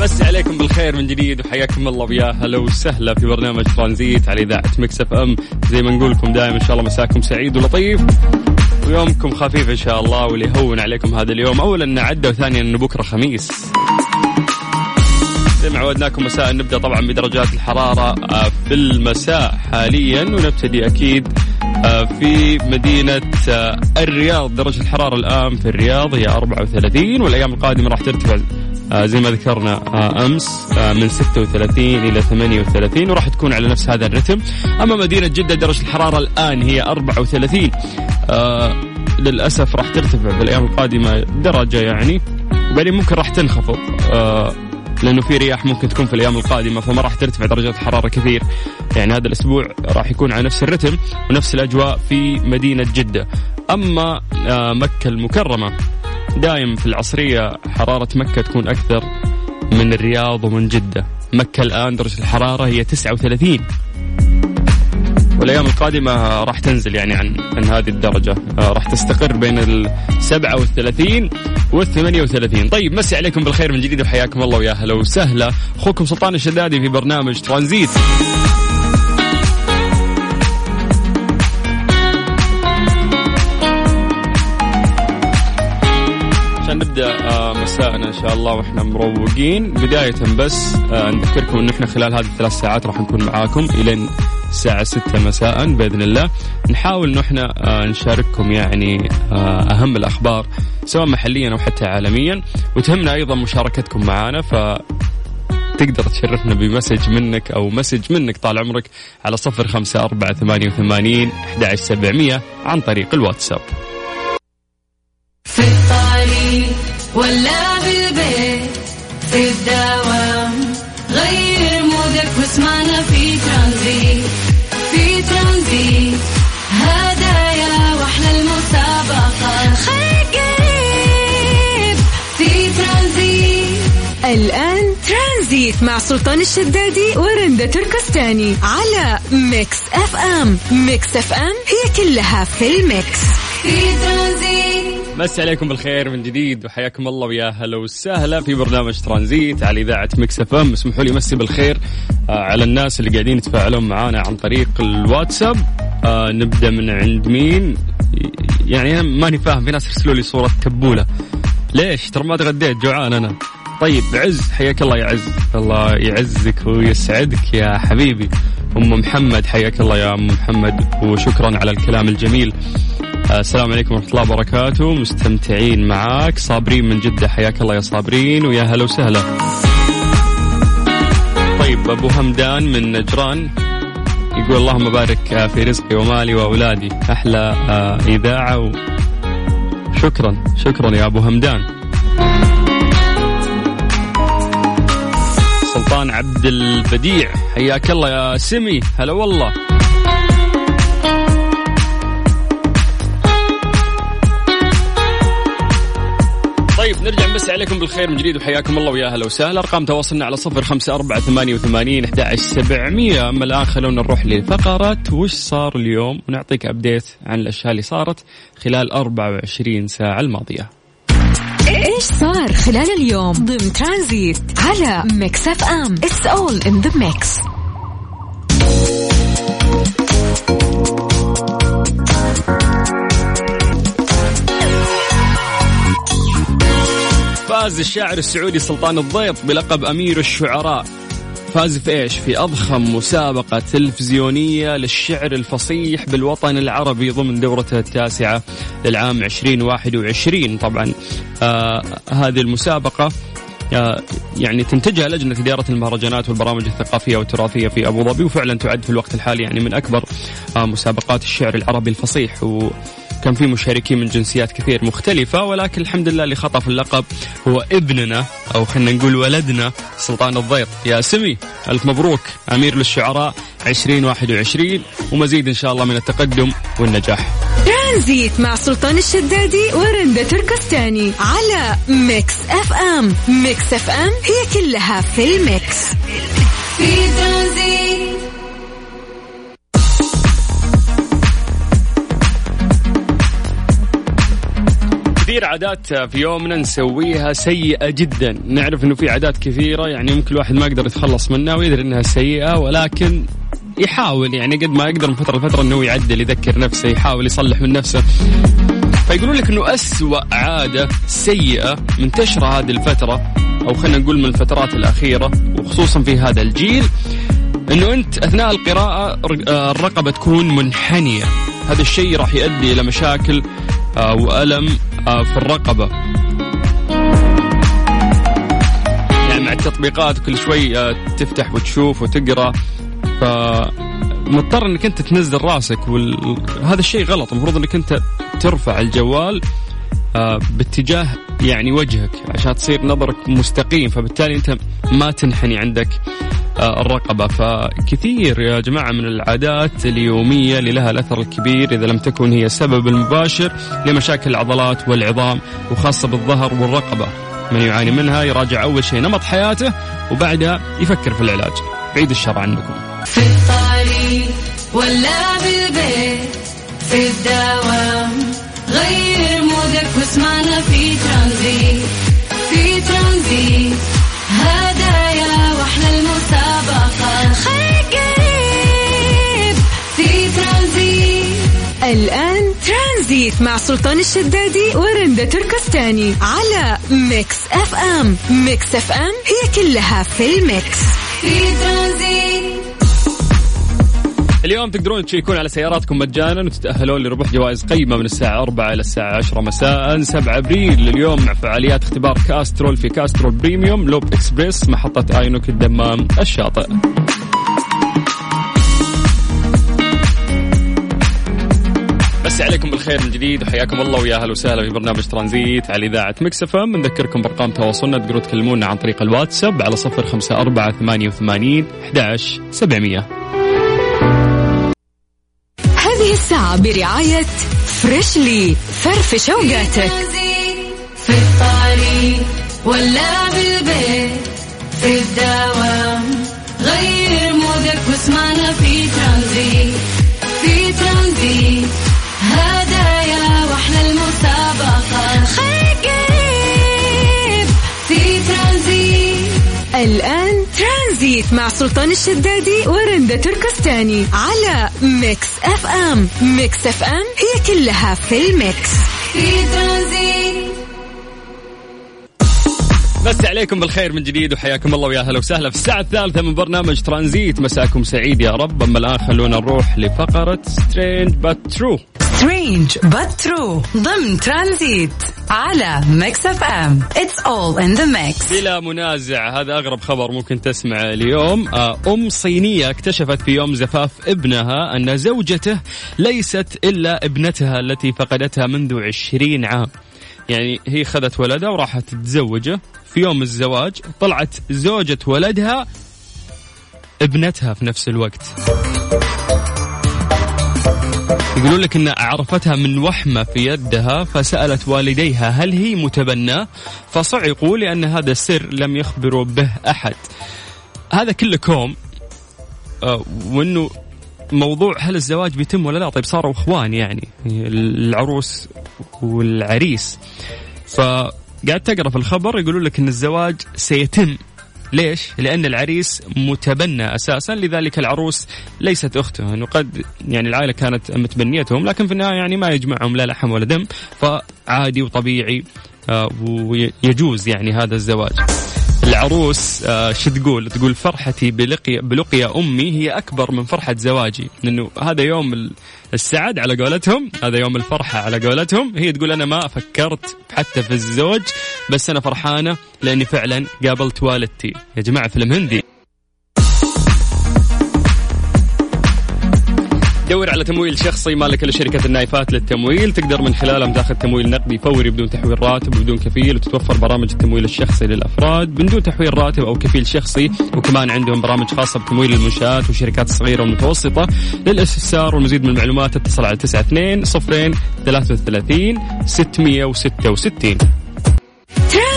مسي عليكم بالخير من جديد وحياكم الله ويا هلا وسهلا في برنامج ترانزيت على إذاعة Mix FM. زي ما نقول لكم دائما إن شاء الله مساكم سعيد ولطيف. ويومكم خفيف إن شاء الله واللي يهون عليكم هذا اليوم. اولا انه عدى وثانيا انه بكره خميس. زي ما عودناكم مساء. نبدأ طبعا بدرجات الحرارة آه، في المساء حاليا ونبتدي أكيد آه، في مدينة آه، الرياض. درجة الحرارة الآن في الرياض هي 34 والأيام القادمة راح ترتفع آه، زي ما ذكرنا آه، أمس آه، من 36 إلى 38 وراح تكون على نفس هذا الرتم. أما مدينة جدة درجة الحرارة الآن هي 34 آه، للأسف راح ترتفع في الأيام القادمة درجة يعني وبعدين ممكن راح تنخفض. آه، لأنه في رياح ممكن تكون في الأيام القادمة فما راح ترتفع درجات الحرارة كثير. يعني هذا الأسبوع راح يكون على نفس الرتم ونفس الأجواء في مدينة جدة. أما آه، مكة المكرمة دايم في العصرية حرارة مكة تكون أكثر من الرياض ومن جدة. مكة الآن درجة الحرارة هي 39 والأيام القادمة راح تنزل يعني عن عن هذه الدرجة. آه، راح تستقر بين ال 37 وال 38 طيب مسي عليكم بالخير من جديد وحياكم الله ويا هلا وسهلا. أخوكم سلطان الشدادي في برنامج ترانزيت. مساءنا إن شاء الله وإحنا مروقين. بداية بس آه، نذكركم إن إحنا خلال هذه الثلاث ساعات راح نكون معاكم إلى الساعة 6 مساء بإذن الله. نحاول أنه إحنا آه، نشارككم يعني آه، أهم الأخبار سواء محليا أو حتى عالميا. وتهمنا أيضا مشاركتكم معنا ف تقدر تشرفنا بمسج منك أو مسج منك طال عمرك على صفر خمسة أربعة ثمانية وثمانين أحد عن طريق الواتساب. ولا بالبيت في الدوام. غير مودك واسمعنا في ترانزيت في ترانزيت. هدايا وأحلى المسابقة خليك قريب في ترانزيت. الآن ترانزيت مع سلطان الشدادي ورندا تركستاني على Mix FM. Mix FM هي كلها في ال mix. في ترانزيت. مسي عليكم بالخير من جديد وحياكم الله ويا هلا وسهلا في برنامج ترانزيت على إذاعة Mix FM. اسمحوا لي مسي بالخير آه على الناس اللي قاعدين يتفاعلون معنا عن طريق الواتساب. آه نبدأ من عند مين؟ يعني أنا ماني فاهم في ناس يرسلوا لي صورة تبوله ليش؟ ترى ما تغديت جوعان أنا. طيب عز حياك الله يا عز. الله يعزك ويسعدك يا حبيبي. أم محمد حياك الله يا أم محمد وشكرا على الكلام الجميل. السلام عليكم ورحمة الله وبركاته. مستمتعين معاك. صابرين من جدة. حياك الله يا صابرين. ويا هلا وسهلا. طيب أبو همدان من نجران يقول اللهم بارك آه، في رزقي ومالي وأولادي. أحلى آه، إذاعة و... شكرا شكرا يا أبو همدان. سلطان عبد البديع حياك الله يا سمي. هلا والله. نرجع نمسي عليكم بالخير من جديد وحياكم الله ويا أهلا وسهلا. أرقام تواصلنا على صفر خمسة أربعة ثمانية وثمانين أحد سبعمية. أما الآن خلونا نروح لفقرة وش صار اليوم؟ ونعطيك update عن الأشياء اللي صارت خلال 24 ساعة الماضية. إيش صار خلال اليوم ضمن ترانزيت على Mix FM؟ it's all in the mix فاز الشاعر السعودي سلطان الضيط بلقب أمير الشعراء. فاز في إيش؟ في أضخم مسابقة تلفزيونية للشعر الفصيح بالوطن العربي ضمن دورته التاسعة للعام 2021 طبعا آه هذه المسابقة آه يعني تنتجها لجنة إدارة المهرجانات والبرامج الثقافية والتراثية في أبو ظبي وفعلا تعد في الوقت الحالي يعني من أكبر آه مسابقات الشعر العربي الفصيح. و كان في مشاركين من جنسيات كثير مختلفة ولكن الحمد لله اللي خطف اللقب هو ابننا أو خلينا نقول ولدنا سلطان الضيط يا سمي ألف مبروك أمير للشعراء 2021 ومزيد إن شاء الله من التقدم والنجاح. ترانزيت مع سلطان الشدادي ورندا تركستاني على Mix FM. Mix FM هي كلها في ال mix. في ترانزيت. كثير عادات في يومنا نسويها سيئة جدا. نعرف إنه في عادات كثيرة يعني ممكن الواحد ما يقدر يتخلص منها ويدري إنها سيئة ولكن يحاول يعني قد ما يقدر من فترة لفترة إنه يعدل يذكر نفسه يحاول يصلح من نفسه. فيقولون لك إنه أسوأ عادة سيئة منتشرة هذه الفترة أو خلينا نقول من الفترات الأخيرة وخصوصا في هذا الجيل إنه أنت أثناء القراءة الرقبة تكون منحنية. هذا الشيء راح يؤدي إلى مشاكل آه، وألم آه، في الرقبة. يعني مع التطبيقات كل شوي آه، تفتح وتشوف وتقرأ. فمضطر إنك أنت تنزل راسك وهذا الشيء غلط. المفروض إنك أنت ترفع الجوال آه، باتجاه يعني وجهك عشان تصير نظرك مستقيم. فبالتالي أنت ما تنحني عندك. آه، الرقبة. فكثير يا جماعة من العادات اليومية اللي لها الأثر الكبير إذا لم تكن هي السبب المباشر لمشاكل العضلات والعظام وخاصة بالظهر والرقبة. من يعاني منها يراجع أول شيء نمط حياته وبعدها يفكر في العلاج. بعيد الشر عنكم في الطريق ولا بالبيت في الدوام غير مودك واسمعنا في ترانزيت في ترانزيت. واحلى المسابقة. خير قريب في ترانزيت. الآن ترانزيت مع سلطان الشدادي ورندا تركستاني على Mix FM. Mix FM هي كلها في ال mix. في ترانزيت. اليوم تقدرون تشيكون على سياراتكم مجانا وتتأهلون لربح جوائز قيمة من الساعة 4 إلى الساعة 10 مساء. 7 أبريل اليوم مع فعاليات اختبار Castrol في Castrol Premium Lube Express محطة ENOC الدمام الشاطئ. بس عليكم بالخير من جديد وحياكم الله ويا أهلا وسهلا في برنامج ترانزيت على إذاعة مكسفة بنذكركم بأرقام تواصلنا تقدروا تكلمونا عن طريق الواتساب على 054 88 11 700 الساعة برعاية فريشلي فرفش اوقاتك في الطريق ولا بالبيت في الدوام غير مودك واسمعنا في ترانزيت في ترانزيت. هدايا وأحلى المسابقة خليك قريب في ترانزيت. الآن ترانزيت مع سلطان الشدادي ورندا تركستاني على Mix FM. Mix FM هي كلها في ال mix. في ترانزيت مسي عليكم بالخير من جديد وحياكم الله ويا أهلا وسهلا في الساعة الثالثة من برنامج ترانزيت. مساكم سعيد يا رب. أما الآن خلونا نروح لفقرة strange but true strange but true ضمن ترانزيت. على Mix FM it's all in the mix بلا منازع هذا أغرب خبر ممكن تسمع اليوم. آه، أم صينية اكتشفت في يوم زفاف ابنها أن زوجته ليست إلا ابنتها التي فقدتها منذ عشرين عام. يعني هي خذت ولدها وراحت تتزوجه. في يوم الزواج طلعت زوجة ولدها ابنتها في نفس الوقت. يقولون لك إن عرفتها من وحمة في يدها فسألت والديها هل هي متبناة؟ فصعقوا لأن هذا السر لم يخبروا به أحد. هذا كله كوم آه، وإنه موضوع هل الزواج بيتم ولا لا؟ طيب صاروا إخوان يعني العروس والعريس. فقعدت تقرأ في الخبر يقولون لك إن الزواج سيتم ليش؟ لأن العريس متبنى أساسا لذلك العروس ليست أخته أنه قد يعني العائلة كانت متبنيتهم لكن في النهاية يعني ما يجمعهم لا لحم ولا دم فعادي وطبيعي آه، ويجوز يعني هذا الزواج العروس آه، شو تقول؟ تقول فرحتي بلقي بلقيا أمي هي أكبر من فرحة زواجي، لأنه هذا يوم ال- السعد على قولتهم، هذا يوم الفرحة على قولتهم، هي تقول أنا ما فكرت حتى في الزوج بس أنا فرحانة لأني فعلا قابلت والدتي، يا جماعة فيلم هندي. دور على تمويل شخصي مالك لشركة النايفات للتمويل. تقدر من خلالهم تاخذ تمويل نقدي فوري بدون تحويل راتب وبدون كفيل وتتوفر برامج التمويل الشخصي للأفراد بدون تحويل راتب أو كفيل شخصي. وكمان عندهم برامج خاصة بتمويل المنشآت والشركات الصغيرة والمتوسطة للاستفسار والمزيد من المعلومات اتصل على 92 صفرين 33 666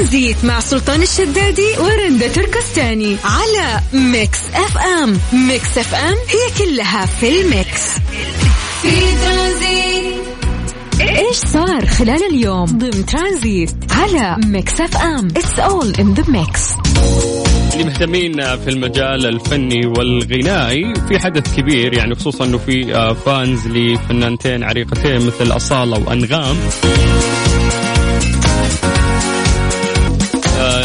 ترانزيت مع سلطان الشدادي ورندا تركستاني على Mix FM. Mix FM هي كلها في ال mix. في ترانزيت إيش صار خلال اليوم؟ ضمن ترانزيت على Mix FM. it's all in the mix اللي مهتمين في المجال الفني والغنائي في حدث كبير يعني خصوصا إنه في آه، fans لفنانتين عريقتين مثل أصالة وأنغام.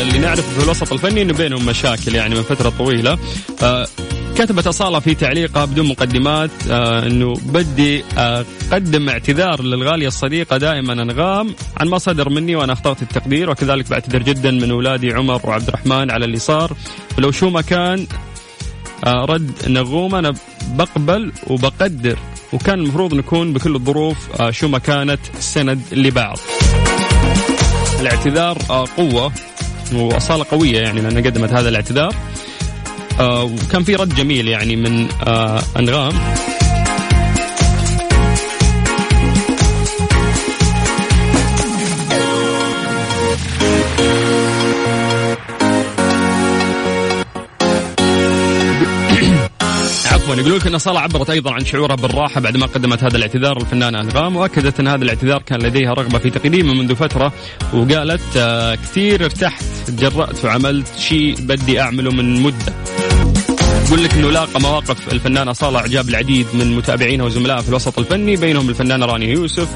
اللي نعرف في الوسط الفني إنه بينهم مشاكل يعني من فترة طويلة. آه، كتبت أصالة في تعليقها بدون مقدمات آه أنه بدي أقدم اعتذار للغالية الصديقة دائما أنغام. عن ما صدر مني وأنا أخطأت التقدير وكذلك بعتذر جدا من أولادي عمر وعبد الرحمن على اللي صار. ولو شو ما كان آه رد نغوم أنا بقبل وبقدر. وكان المفروض نكون بكل الظروف آه شو ما كانت سند لبعض. الاعتذار آه قوة. وأصالة قوية يعني لأنها قدمت هذا الاعتذار. آه وكان في رد جميل يعني من آه عفوا يقولون لك ان صالة عبرت أيضا عن شعورها بالراحة بعد ما قدمت هذا الاعتذار الفنانه انغام وأكدت أن هذا الاعتذار كان لديها رغبة في تقديمه منذ فترة وقالت آه كثير ارتحت تجرأت وعملت شيء بدي أعمله من مدة. يقول لك إنه لاقى مواقف الفنانة صالة إعجاب العديد من متابعينها وزملائها في الوسط الفني بينهم الفنانة رانيا يوسف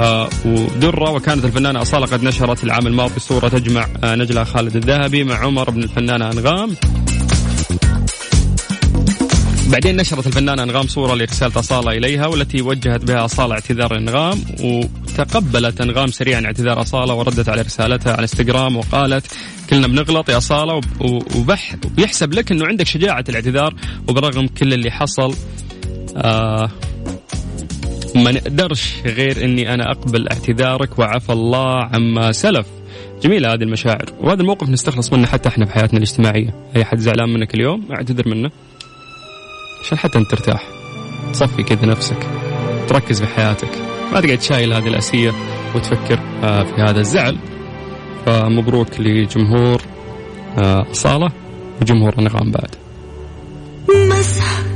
آه ودرة وكانت الفنانة أصالة قد نشرت العام الماضي صورة تجمع آه نجلة خالد الذهبي مع عمر بن الفنانة أنغام بعدين نشرت الفنانة أنغام صورة لرسالة أصالة إليها والتي وجهت بها أصالة اعتذار أنغام وتقبلت أنغام سريعا اعتذار أصالة وردت على رسالتها على إنستغرام وقالت كلنا بنغلط يا أصالة وبح وبيحسب لك أنه عندك شجاعة الاعتذار وبرغم كل اللي حصل آه ما نقدرش غير أني أنا أقبل اعتذارك وعفى الله عما سلف. جميلة هذه المشاعر. وهذا الموقف نستخلص منه حتى إحنا في حياتنا الاجتماعية. أي حد زعلان منك اليوم؟ أعتذر منه. عشان حتى انت ترتاح. تصفي كذا نفسك. تركز في حياتك. ما تقعد شايل هذه الأسية وتفكر آه، في هذا الزعل. فمبروك لجمهور أصالة وجمهور أنغام بعد. مسح